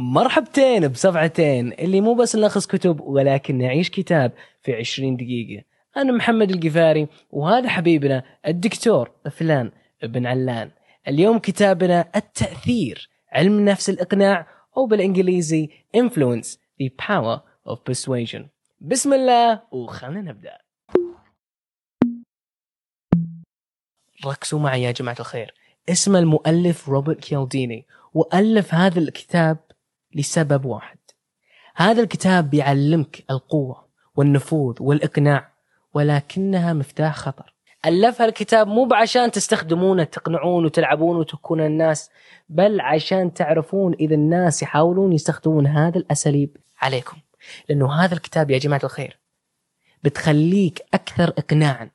مرحبتين بصفعتين اللي مو بس نلخص كتب ولكن نعيش كتاب في 20 دقيقة. أنا محمد القفاري وهذا حبيبنا الدكتور فلان بن علان. اليوم كتابنا التأثير علم النفس الإقناع أو بالإنجليزي Influence the Power of Persuasion. بسم الله وخلنا نبدأ. ركزوا معي يا جماعة الخير. اسم المؤلف روبرت كيالديني وألف هذا الكتاب لسبب واحد. هذا الكتاب بيعلمك القوة والنفوذ والإقناع ولكنها مفتاح خطر. ألفها الكتاب مو بعشان تستخدمونه تقنعون وتلعبون وتكون الناس بل عشان تعرفون إذا الناس يحاولون يستخدمون هذا الأساليب عليكم. لأنه هذا الكتاب يا جماعة الخير بتخليك أكثر إقناعا.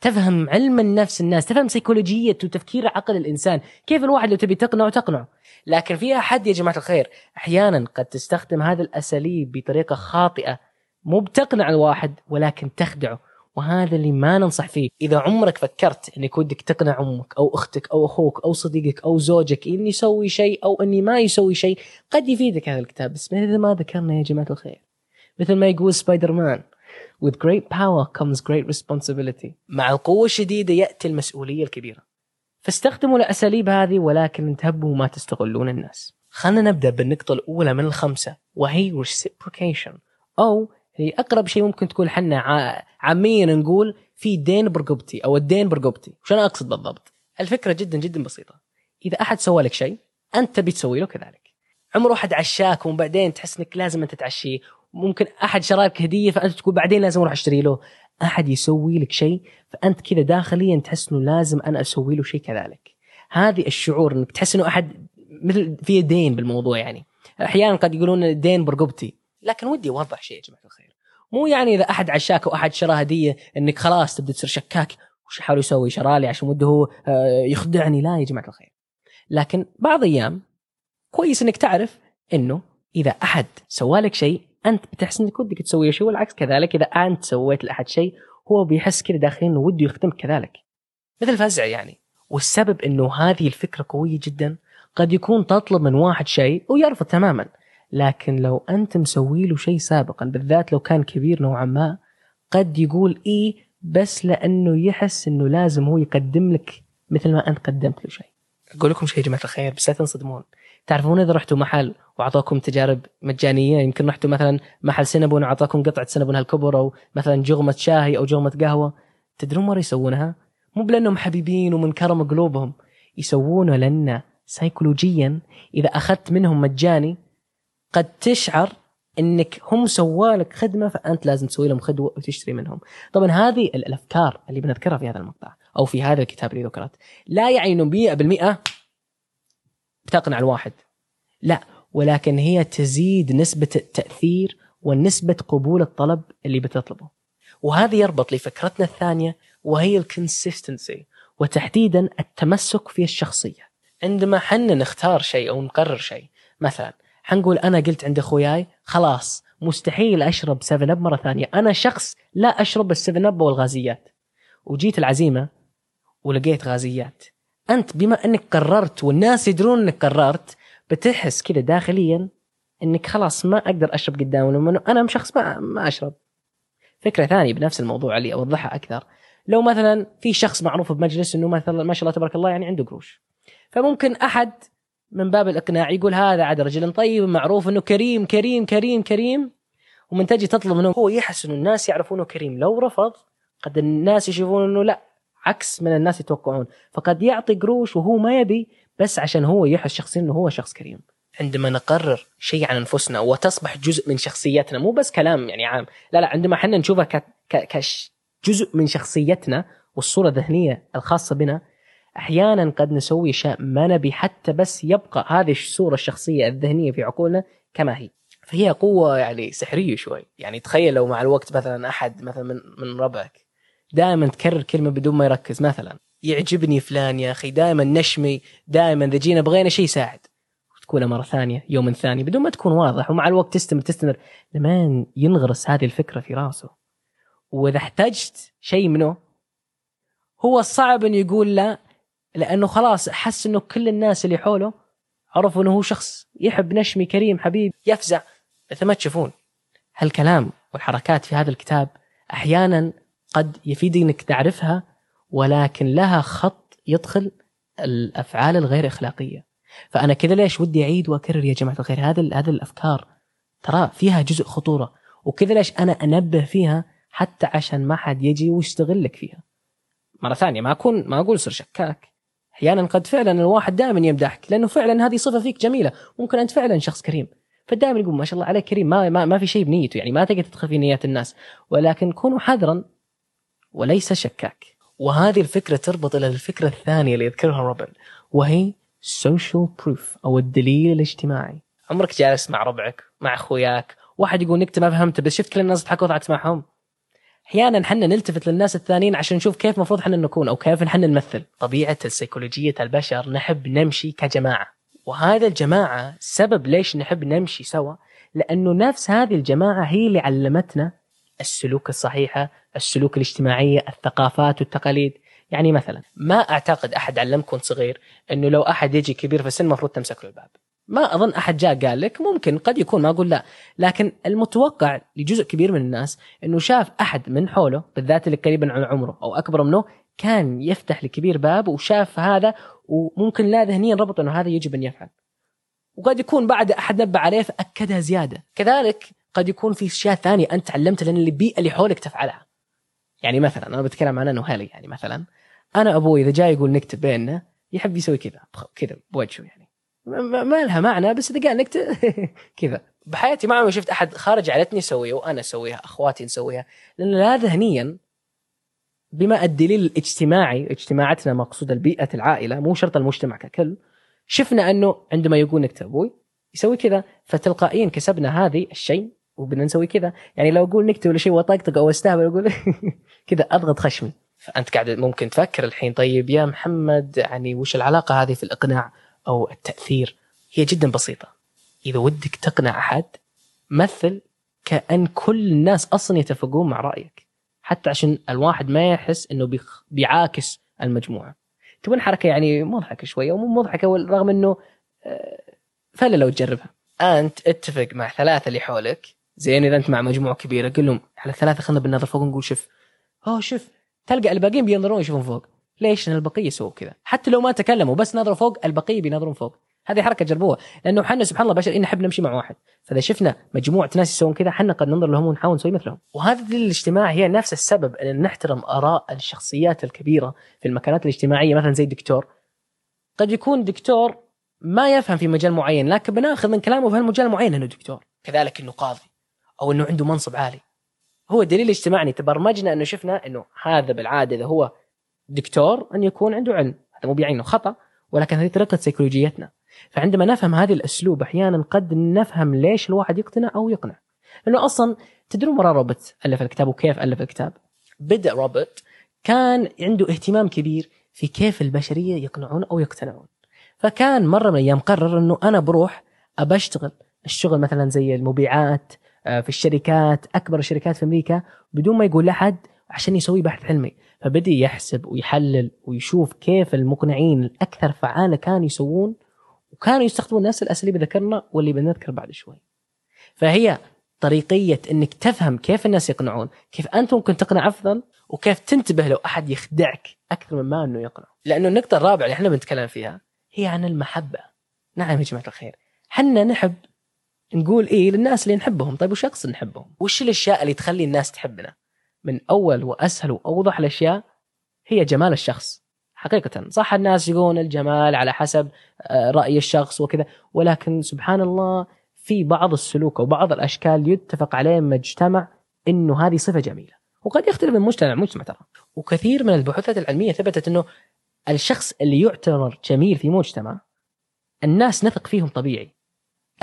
تفهم علم النفس الناس تفهم سيكولوجية وتفكير عقل الإنسان. كيف الواحد لو تبي تقنعه تقنعه. لكن في أحد يا جماعة الخير أحيانا قد تستخدم هذا الأساليب بطريقة خاطئة. مو بتقنع الواحد ولكن تخدعه. وهذا اللي ما ننصح فيه. إذا عمرك فكرت أنك ودك تقنع أمك أو أختك أو أخوك أو صديقك أو زوجك إني يسوي شيء أو أني ما يسوي شيء قد يفيدك هذا الكتاب. بس مثل ما ذكرنا يا جماعة الخير مثل ما يقول سبايدر مان With great power comes great responsibility. مع القوة الشديدة يأتي المسؤولية الكبيرة. فاستخدموا الأساليب هذه ولكن انتبهوا ما تستغلون الناس. خلنا نبدأ بالنقطة الأولى من الخمسة وهي reciprocation أو هي أقرب شيء ممكن تكون حنا عاميا نقول في دين برقبتي أو الدين برقبتي. وش أنا أقصد بالضبط؟ الفكرة جدا جدا بسيطة. إذا أحد سوى لك شيء أنت تبي تسوي له كذلك. عمره أحد عشاك وبعدين تحس إنك لازم أنت تعشيه ممكن أحد شرى لك هدية فأنت تقول بعدين لازم أروح أشتري له. أحد يسوي لك شيء فأنت كذا داخليا تحس إنه لازم أنا أسوي له شيء كذلك. هذه الشعور إنك تحس إنه أحد مثل في دين بالموضوع يعني. أحيانا قد يقولون دين برقبتي. لكن ودي أوضح شيء يا جماعة الخير. مو يعني إذا أحد عشاك أو أحد شرى هدية إنك خلاص تبدأ تصير شكاك. وش حاول يسوي؟ شرى لي عشان وده هو آه، يخدعني. لا يا جماعة الخير. لكن بعض أيام كويس إنك تعرف إنه إذا أحد سوى لك شيء أنت بتحس انك ودك تسوي شيء والعكس كذلك إذا أنت سويت لأحد شيء هو بيحس كذا داخليا انه وده يخدمك كذلك. مثل فزع يعني. والسبب إنه هذه الفكرة قوية جدا قد يكون تطلب من واحد شيء ويرفض تماما. لكن لو أنت مسوي له شيء سابقا بالذات لو كان كبير نوعا ما قد يقول إيه بس لأنه يحس إنه لازم هو يقدم لك مثل ما أنت قدمت له شيء. أقول لكم شيء يا جماعة الخير بس لا تنصدمون تعرفون إذا رحتوا محل وأعطاكم تجارب مجانية يمكن رحتوا مثلا محل سنبون وأعطاكم قطعة سنبون هالكبر أو مثلا جغمة شاي أو جغمة قهوة تدرون مره يسوونها؟ مو بلأنهم حبيبين ومن كرم قلوبهم يسوونه لأن سيكولوجيا إذا أخذت منهم مجاني قد تشعر إنك هم سوالك خدمة فأنت لازم تسوي لهم خدمة وتشتري منهم. طبعا هذه الأفكار اللي بنذكرها في هذا المقطع أو في هذا الكتاب اللي ذكرت. لا يعني انه 100% بتقنع الواحد. لا ولكن هي تزيد نسبة التأثير ونسبة قبول الطلب اللي بتطلبه. وهذا يربط لفكرتنا الثانية وهي ال consistency وتحديدا التمسك في الشخصية. عندما حنا نختار شيء أو نقرر شيء مثلا حنقول أنا قلت عند أخوياي خلاص مستحيل أشرب 7 أب مرة ثانية. أنا شخص لا أشرب السفن أب والغازيات. وجيت العزيمة ولقيت غازيات. أنت بما أنك قررت والناس يدرون أنك قررت بتحس كذا داخليا أنك خلاص ما أقدر أشرب قدامهم أنا شخص ما ما أشرب. فكرة ثانية بنفس الموضوع اللي أوضحها أكثر. لو مثلا في شخص معروف بمجلس إنه مثلا ما شاء الله تبارك الله يعني عنده قروش. فممكن أحد من باب الإقناع يقول هذا عاد رجل طيب معروف إنه كريم كريم كريم كريم. ومن تجي تطلب منه هو يحس إنه الناس يعرفونه كريم. لو رفض قد الناس يشوفون إنه لا. عكس من الناس يتوقعون. فقد يعطي قروش وهو ما يبي بس عشان هو يحس شخصيا إنه هو شخص كريم. عندما نقرر شيء عن أنفسنا وتصبح جزء من شخصيتنا مو بس كلام يعني عام لا لا عندما إحنا نشوفها كجزء من شخصيتنا والصورة الذهنية الخاصة بنا أحيانا قد نسوي اشياء ما نبي حتى بس يبقى هذه الصورة الشخصية الذهنية في عقولنا كما هي. فهي قوة يعني سحرية شوي. يعني تخيل لو مع الوقت مثلا أحد مثلا من من ربعك دائما تكرر كلمة بدون ما يركز. مثلا يعجبني فلان يا أخي دائما نشمي دائما إذا جينا بغينا شيء يساعد. تقولها مرة ثانية يوم ثاني بدون ما تكون واضح. ومع الوقت تستمر تستمر. لما ينغرس هذه الفكرة في راسه؟ وإذا احتجت شيء منه هو صعب إنه يقول لا لأنه خلاص حس إنه كل الناس اللي حوله عرفوا إنه هو شخص يحب نشمي كريم حبيب يفزع. مثل ما تشوفون هالكلام والحركات في هذا الكتاب أحيانا قد يفيد إنك تعرفها ولكن لها خط يدخل الأفعال الغير إخلاقية. فأنا كذا ليش ودي أعيد وأكرر يا جماعة الخير هذه هذه الأفكار ترى فيها جزء خطورة وكذا ليش أنا أنبه فيها حتى عشان ما حد يجي ويستغلك فيها. مرة ثانية ما أكون ما أقول صر شكاك. أحيانا قد فعلا الواحد دائما يمدحك لأنه فعلا هذه صفة فيك جميلة ممكن أنت فعلا شخص كريم. فدائما يقول ما شاء الله عليك كريم ما, ما, ما في شيء بنيته يعني ما تقدر تدخل في نيات الناس. ولكن كونوا حذرا وليس شكاك. وهذه الفكرة تربط إلى الفكرة الثانية اللي يذكرها روبن وهي social proof أو الدليل الاجتماعي. عمرك جالس مع ربعك مع أخوياك واحد يقول نكته ما فهمت بس شفت كل الناس تضحكوا وضحكت معهم. أحيانا حنا نلتفت للناس الثانيين عشان نشوف كيف المفروض حنا نكون أو كيف حنا نمثل. طبيعة السيكولوجية البشر نحب نمشي كجماعة. وهذا الجماعة سبب ليش نحب نمشي سوا؟ لأنه نفس هذه الجماعة هي اللي علمتنا السلوك الصحيحة السلوك الاجتماعيه الثقافات والتقاليد. يعني مثلا ما أعتقد أحد علمك وانت صغير إنه لو أحد يجي كبير في السن المفروض تمسك له الباب. ما أظن أحد جاء قال لك ممكن قد يكون ما أقول لا. لكن المتوقع لجزء كبير من الناس إنه شاف أحد من حوله بالذات اللي قريبا عن عمره أو أكبر منه كان يفتح لكبير باب وشاف هذا وممكن لا ذهنيا ربط إنه هذا يجب أن يفعل. وقد يكون بعد أحد نبه عليه فاكدها زيادة. كذلك قد يكون في أشياء ثانية أنت علمتها لأن البيئة اللي حولك تفعلها. يعني مثلا أنا بتكلم عن أنا وهالي يعني مثلا أنا أبوي إذا جاي يقول نكتة بيننا يحب يسوي كذا كذا بوجهه يعني. ما لها معنى بس إذا قال نكتة كذا. بحياتي ما عمري شفت أحد خارج علتني يسويها وأنا أسويها أخواتي نسويها لأن لا ذهنيا بما الدليل الاجتماعي اجتماعاتنا مقصود البيئة العائلة مو شرط المجتمع ككل شفنا أنه عندما يقول نكتة أبوي يسوي كذا فتلقائيا كسبنا هذه الشيء وبدنا نسوي كذا. يعني لو أقول نكته ولا شيء وأطقطق أو أستهبل أقول كذا أضغط خشمي. فأنت قاعد ممكن تفكر الحين طيب يا محمد يعني وش العلاقة هذه في الإقناع أو التأثير؟ هي جدا بسيطة. إذا ودك تقنع أحد مثل كأن كل الناس أصلا يتفقون مع رأيك حتى عشان الواحد ما يحس إنه بيعاكس المجموعة. تبون حركة يعني مضحكة شوية ومو مضحكة رغم إنه آه، فلا لو تجربها. أنت اتفق مع ثلاثة اللي حولك. زين إذا أنت مع مجموعة كبيرة قل لهم على الثلاثه خلينا بالنظر فوق نقول شوف أوه شوف تلقى الباقيين بينظرون يشوفون فوق. ليش؟ لأن البقية يسووا كذا. حتى لو ما تكلموا بس نظروا فوق البقية بينظرون فوق. هذه حركة جربوها. لأنه إحنا سبحان الله بشر نحب نمشي مع واحد. فإذا شفنا مجموعة ناس يسوون كذا إحنا قد ننظر لهم ونحاول نسوي مثلهم. وهذا الدليل الاجتماعي هي نفس السبب إن نحترم آراء الشخصيات الكبيرة في المكانات الاجتماعية. مثلا زي الدكتور. قد يكون دكتور ما يفهم في مجال معين لكن بناخذ من كلامه في المجال المعين إنه دكتور. كذلك انه قاضي أو إنه عنده منصب عالي. هو دليل اجتماعي تبرمجنا إنه شفنا إنه هذا بالعادة إذا هو دكتور أن يكون عنده علم. هذا مو بيعني خطأ ولكن هذه طريقة سيكولوجيتنا. فعندما نفهم هذه الأسلوب أحيانا قد نفهم ليش الواحد يقتنع أو يقنع. لأنه أصلا تدرون ورا روبرت ألف الكتاب وكيف ألف الكتاب؟ بدأ روبرت كان عنده اهتمام كبير في كيف البشرية يقنعون أو يقتنعون. فكان مرة من الأيام قرر إنه أنا بروح ابى اشتغل الشغل مثلا زي المبيعات في الشركات أكبر الشركات في أمريكا بدون ما يقول لأحد عشان يسوي بحث علمي فبدي يحسب ويحلل ويشوف كيف المقنعين الأكثر فعالة كانوا يسوون وكانوا يستخدمون نفس الاساليب اللي ذكرنا واللي بنذكر بعد شوي. فهي طريقية إنك تفهم كيف الناس يقنعون، كيف أنت ممكن تقنع أفضل وكيف تنتبه لو أحد يخدعك أكثر مما إنه يقنع. لأنه النقطة الرابعة اللي إحنا بنتكلم فيها هي عن المحبة. نعم يا جماعة الخير، حنا نحب نقول إيه للناس اللي نحبهم، طيب وش أقصد نحبهم؟ وش الأشياء اللي تخلي الناس تحبنا؟ من أول وأسهل وأوضح الأشياء هي جمال الشخص. حقيقة صح الناس يقولون الجمال على حسب آه، رأي الشخص وكذا ولكن سبحان الله في بعض السلوك أو بعض الأشكال يتفق عليه مجتمع أنه هذه صفة جميلة. وقد يختلف من مجتمع مجتمع ترى. وكثير من البحوثات العلمية ثبتت أنه الشخص اللي يعتبر جميل في مجتمع الناس نثق فيهم طبيعي.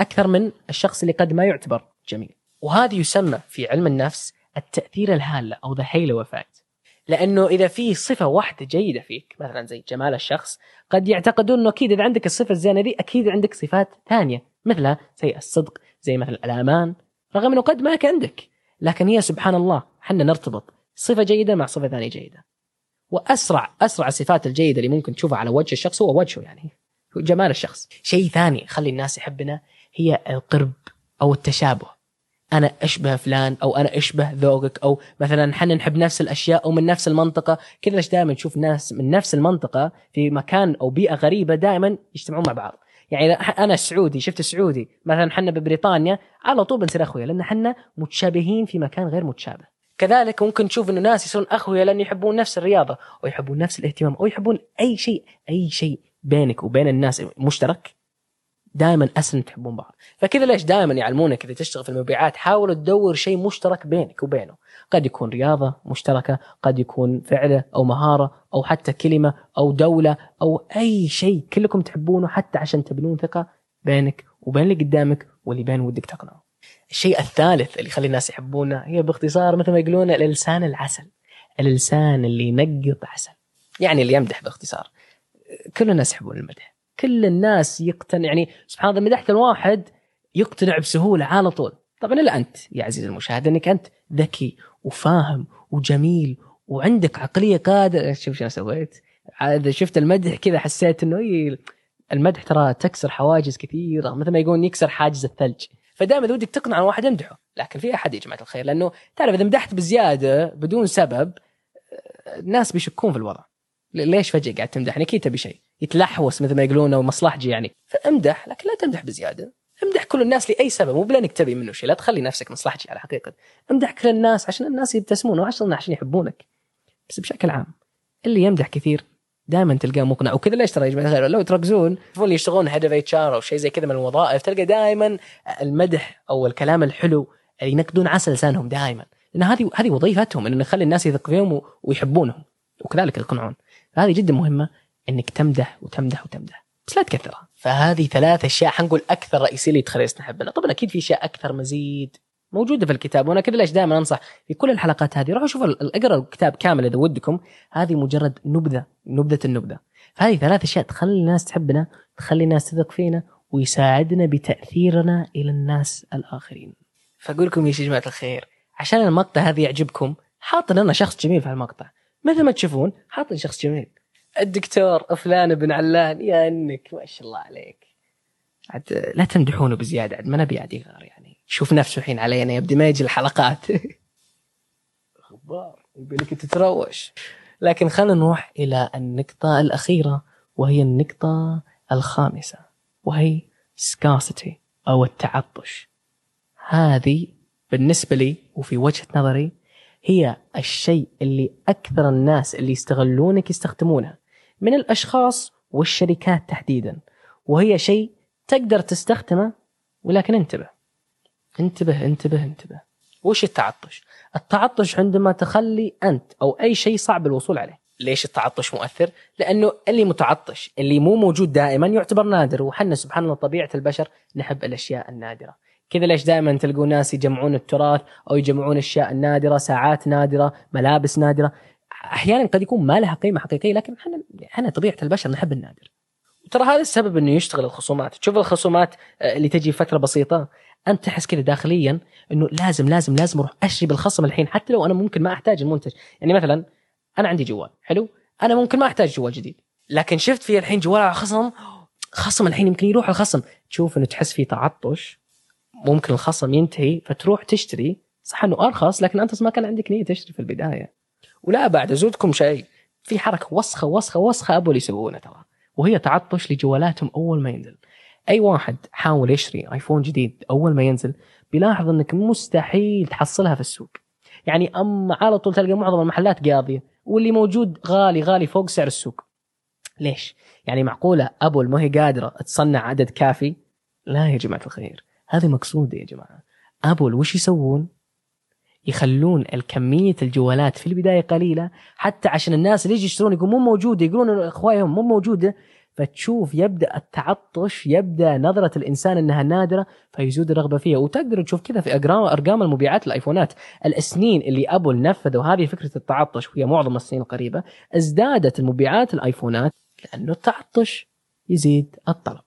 أكثر من الشخص اللي قد ما يعتبر جميل. وهذا يسمى في علم النفس التأثير الهاله أو the halo effect لأنه إذا في صفة واحدة جيدة فيك مثلا زي جمال الشخص قد يعتقدون إنه أكيد إذا عندك الصفة الزينة دي أكيد عندك صفات ثانية مثلها زي الصدق زي مثلا الأمان رغم إنه قد ما كان عندك. لكن هي سبحان الله حنا نرتبط صفة جيدة مع صفة ثانية جيدة. وأسرع أسرع الصفات الجيدة اللي ممكن تشوفها على وجه الشخص هو وجهه يعني جمال الشخص. شيء ثاني يخلي الناس يحبنا هي القرب أو التشابه. أنا أشبه فلان أو أنا أشبه ذوقك أو مثلا إحنا نحب نفس الأشياء أو من نفس المنطقة. كذا ليش دائما نشوف ناس من نفس المنطقة في مكان أو بيئة غريبة دائما يجتمعون مع بعض. يعني أنا السعودي شفت السعودي؟ مثلا إحنا ببريطانيا على طول بنصير أخويا لأن إحنا متشابهين في مكان غير متشابه. كذلك ممكن تشوف إنه ناس يصيرون أخويا لأن يحبون نفس الرياضة أو يحبون نفس الاهتمام أو يحبون أي شيء أي شيء بينك وبين الناس مشترك. دائما اسهل تحبون بعض. فكذا ليش دائما يعلمونك إذا تشتغل في المبيعات حاول تدور شيء مشترك بينك وبينه. قد يكون رياضة مشتركة قد يكون فعلة أو مهارة أو حتى كلمة أو دولة أو أي شيء كلكم تحبونه حتى عشان تبنون ثقة بينك وبين اللي قدامك واللي بين ودك تقنعه. الشيء الثالث اللي يخلي الناس يحبونه هي باختصار مثل ما يقولون الإلسان العسل. الإلسان اللي ينقط عسل. يعني اللي يمدح باختصار. كل الناس يحبون المدح. كل الناس يقتنع يعني سبحان الله مدحت الواحد يقتنع بسهولة على طول. طبعا إلا أنت يا عزيزي المشاهد إنك أنت ذكي وفاهم وجميل وعندك عقلية قادرة. شوف شو سويت. هذا شفت المدح كذا حسيت إنه المدح ترى تكسر حواجز كثيرة مثل ما يقولون يكسر حاجز الثلج. فدائما ودك تقنع الواحد يمدحه. لكن في أحد يا جماعة الخير لأنه تعرف إذا مدحت بزيادة بدون سبب الناس بيشكون في الوضع. ليش فجأة قاعد تمدحني؟ أكيد تبي شيء. يتلحوس مثل ما يقولون أو مصلحجي يعني. فامدح لكن لا تمدح بزيادة. امدح كل الناس لأي سبب مو بلأنك تبي منه شيء لا تخلي نفسك مصلحجي على حقيقة. امدح كل الناس عشان الناس يبتسمون وعشان عشان يحبونك. بس بشكل عام اللي يمدح كثير دائما تلقاه مقنع. وكذا ليش ترى يا جماعة لو تركزون اللي يشتغلون head of HR أو شيء زي كذا من الوظائف تلقى دائما المدح أو الكلام الحلو اللي ينقدون عسل لسانهم دائما. لأن هذه هذه وظيفتهم إنه نخلي الناس يثق فيهم ويحبونهم. وكذلك يقنعون. فهذه جدا مهمة. إنك تمدح وتمدح وتمدح بس لا تكثرها فهذه ثلاث أشياء حنقول أكثر رئيسية اللي تخلي نحبنا طبعا أكيد في أشياء أكثر مزيد موجودة في الكتاب وأنا كذا ليش دائما أنصح في كل الحلقات هذه. روحوا شوفوا اقرا الكتاب كامل إذا ودكم. هذه مجرد نبذة نبذة النبذة. فهذه ثلاث أشياء تخلي الناس تحبنا تخلي الناس تثق فينا ويساعدنا بتأثيرنا إلى الناس الآخرين. فاقول لكم يا جماعة الخير عشان المقطع هذا يعجبكم حاط لنا شخص جميل في المقطع مثل ما تشوفون حاط شخص جميل. الدكتور فلان بن علان يا إنك ما شاء الله عليك. عاد لا تمدحونه بزيادة عاد ما نبي عاد يغار يعني. شوف نفسه الحين علينا يبدي ما يجي الحلقات. غبار يبي لك تتروش. لكن خلينا نروح إلى النقطة الأخيرة وهي النقطة الخامسة وهي سكاسيتي أو التعطش. هذه بالنسبة لي وفي وجهة نظري هي الشيء اللي أكثر الناس اللي يستغلونك يستخدمونها. من الأشخاص والشركات تحديدا. وهي شيء تقدر تستخدمه ولكن انتبه. انتبه انتبه انتبه. وش التعطش؟ التعطش عندما تخلي أنت أو أي شيء صعب الوصول عليه. ليش التعطش مؤثر؟ لأنه اللي متعطش اللي مو موجود دائما يعتبر نادر. وحنا سبحان الله طبيعة البشر نحب الأشياء النادرة. كذا ليش دائما تلقوا ناس يجمعون التراث أو يجمعون أشياء نادرة ساعات نادرة ملابس نادرة؟ أحيانا قد يكون ما لها قيمة حقيقية لكن إحنا إحنا طبيعة البشر نحب النادر. ترى هذا السبب إنه يشتغل الخصومات. تشوف الخصومات آه، اللي تجي فترة بسيطة أنت تحس كذا داخليا إنه لازم لازم لازم أروح اشتري بالخصم الحين حتى لو أنا ممكن ما أحتاج المنتج. يعني مثلا أنا عندي جوال حلو؟ أنا ممكن ما أحتاج جوال جديد. لكن شفت في الحين جوال على خصم خصم الحين يمكن يروح الخصم. تشوف إنه تحس في تعطش ممكن الخصم ينتهي فتروح تشتري. صح إنه ارخص لكن أنت ما كان عندك نية تشتري في البداية. ولا بعد ازودكم شيء. في حركة وسخة وسخة وسخة اللي يسوونها ترى. وهي تعطيش لجوالاتهم أول ما ينزل. أي واحد حاول يشتري ايفون جديد أول ما ينزل بيلاحظ إنك مستحيل تحصلها في السوق. يعني أما على طول تلقى معظم المحلات قاضية واللي موجود غالي غالي فوق سعر السوق. ليش؟ يعني معقولة ابل ما هي قادرة تصنع عدد كافي؟ لا يا جماعة الخير. هذه مقصودة يا جماعة. ابل وش يسوون؟ يخلون الكمية الجوالات في البداية قليلة حتى عشان الناس اللي يجي يشترون يقولون مو موجودة يقولون اخويهم مو موجودة فتشوف يبدأ التعطش يبدأ نظرة الإنسان إنها نادرة فيزود الرغبة فيها. وتقدر تشوف كذا في أرقام المبيعات الآيفونات. السنين اللي ابل نفذوا هذه فكرة التعطش وهي معظم السنين القريبة ازدادت المبيعات الآيفونات لأنه التعطش يزيد الطلب.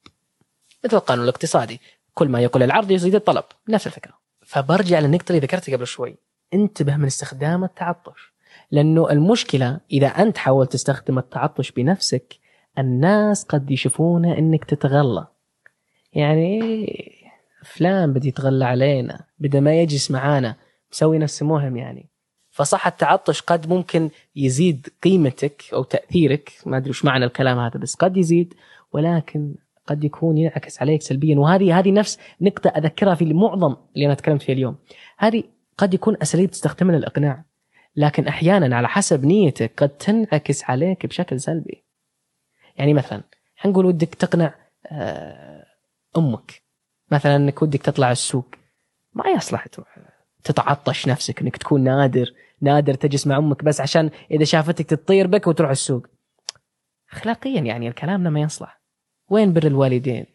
مثل القانون الاقتصادي كل ما يقل العرض يزيد الطلب. نفس الفكرة. فبرجع للنقطة اللي ذكرتها قبل شوي. انتبه من استخدام التعطش. لأنه المشكلة إذا أنت حاولت تستخدم التعطش بنفسك الناس قد يشوفونه إنك تتغلى. يعني فلان بدي يتغلى علينا بدا ما يجلس معانا مسوي نفسه مهم يعني. فصح التعطش قد ممكن يزيد قيمتك أو تأثيرك ما أدري وش معنى الكلام هذا بس قد يزيد ولكن قد يكون ينعكس عليك سلبيا. وهذه هذه نفس نقطة أذكرها في معظم اللي أنا تكلمت فيه اليوم. هذه قد يكون أساليب تستخدمها للإقناع لكن أحيانا على حسب نيتك قد تنعكس عليك بشكل سلبي. يعني مثلا حنقول ودك تقنع آه، أمك. مثلا إنك ودك تطلع السوق ما يصلح تروح تتعطش نفسك إنك تكون نادر نادر تجلس مع أمك بس عشان إذا شافتك تطير بك وتروح السوق. اخلاقيا يعني الكلام ما يصلح. وين بر الوالدين؟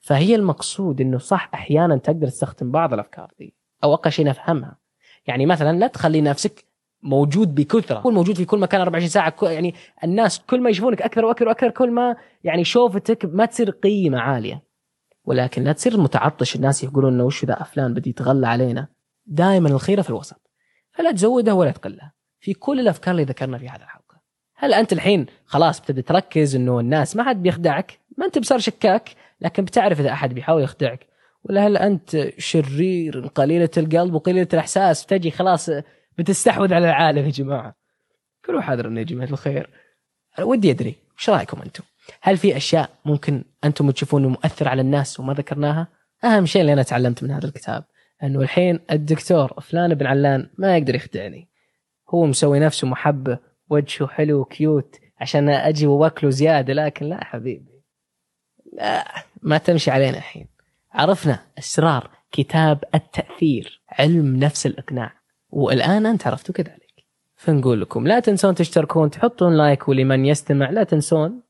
فهي المقصود إنه صح أحيانا تقدر تستخدم بعض الأفكار دي. أو أقل شيء نفهمها. يعني مثلا لا تخلي نفسك موجود بكثرة. كل موجود في كل مكان 24 ساعة يعني الناس كل ما يشوفونك أكثر وأكثر وأكثر كل ما يعني شوفتك ما تصير قيمة عالية. ولكن لا تصير متعطش الناس يقولون إنه وش ذا فلان بدي يتغلى علينا. دائما الخيرة في الوسط. فلا تزودها ولا تقلها في كل الأفكار اللي ذكرنا في هذه الحلقة. هل أنت الحين خلاص بتبدأ تركز إنه الناس ما حد بيخدعك؟ ما أنت بصير شكاك لكن بتعرف إذا أحد بيحاول يخدعك. ولا هل أنت شرير قليلة القلب وقليلة الإحساس؟ تجي خلاص بتستحوذ على العالم يا جماعة. كلوا حذر يا جماعة الخير. ودي أدري إيش رأيكم أنتم؟ هل في أشياء ممكن أنتم تشوفون مؤثر على الناس وما ذكرناها؟ أهم شيء اللي أنا تعلمت من هذا الكتاب إنه الحين الدكتور فلان بن علان ما يقدر يخدعني. هو مسوي نفسه محبه وجهه حلو cute عشان أجي وأكله زيادة لكن لا حبيبي. لا ما تمشي علينا الحين. عرفنا أسرار كتاب التأثير علم نفس الإقناع. والآن أنت عرفتوا كذلك. فنقول لكم لا تنسون تشتركون تحطون like ولمن يستمع لا تنسون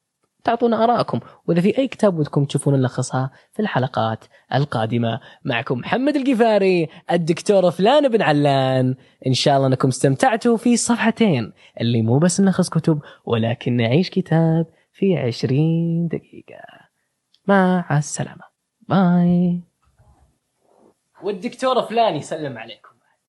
تعطونا آراءكم وإذا في أي كتاب ودكم تشوفون نلخصها في الحلقات القادمة معكم محمد القفاري الدكتور فلان بن علان. إن شاء الله أنكم استمتعتوا في صفحتين اللي مو بس نلخص كتب ولكن نعيش كتاب في عشرين دقيقة. مع السلامة. باي. والدكتور فلان يسلم عليكم